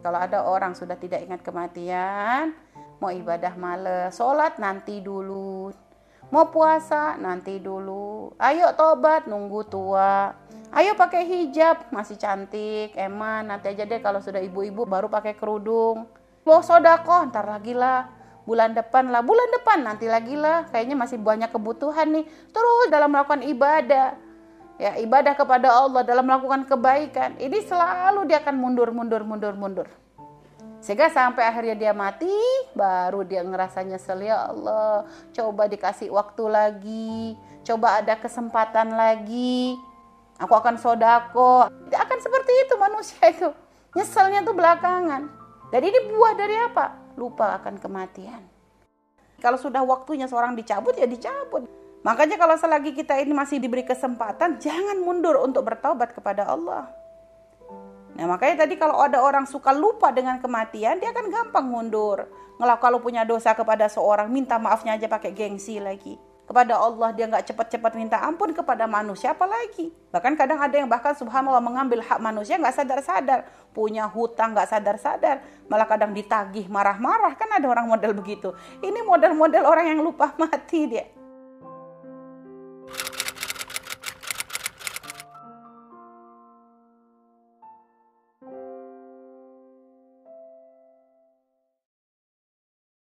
kalau ada orang sudah tidak ingat kematian, mau ibadah males, sholat nanti dulu, mau puasa nanti dulu, ayo tobat nunggu tua, ayo pakai hijab masih cantik, eman. Nanti aja deh kalau sudah ibu-ibu baru pakai kerudung, mau sodako ntar lagi lah, bulan depan lah, bulan depan nanti lagi lah, kayaknya masih banyak kebutuhan nih, terus dalam melakukan ibadah, ya ibadah kepada Allah dalam melakukan kebaikan ini selalu dia akan mundur mundur mundur mundur. Sehingga sampai akhirnya dia mati baru dia ngerasa nyesel ya Allah coba dikasih waktu lagi coba ada kesempatan lagi aku akan sodako. Akan seperti itu manusia itu. Nyeselnya tuh belakangan. Dan ini buah dari apa? Lupa akan kematian. Kalau sudah waktunya seorang dicabut ya dicabut Makanya kalau selagi kita ini masih diberi kesempatan, jangan mundur untuk bertobat kepada Allah. Nah makanya tadi kalau ada orang suka lupa dengan kematian, dia akan gampang mundur. Ngelak kalau punya dosa kepada seorang, minta maafnya aja pakai gengsi lagi. Kepada Allah dia nggak cepat-cepat minta ampun kepada manusia apalagi. Bahkan kadang ada yang bahkan subhanallah mengambil hak manusia nggak sadar-sadar. Punya hutang nggak sadar-sadar. Malah kadang ditagih marah-marah kan ada orang model begitu. Ini model-model orang yang lupa mati dia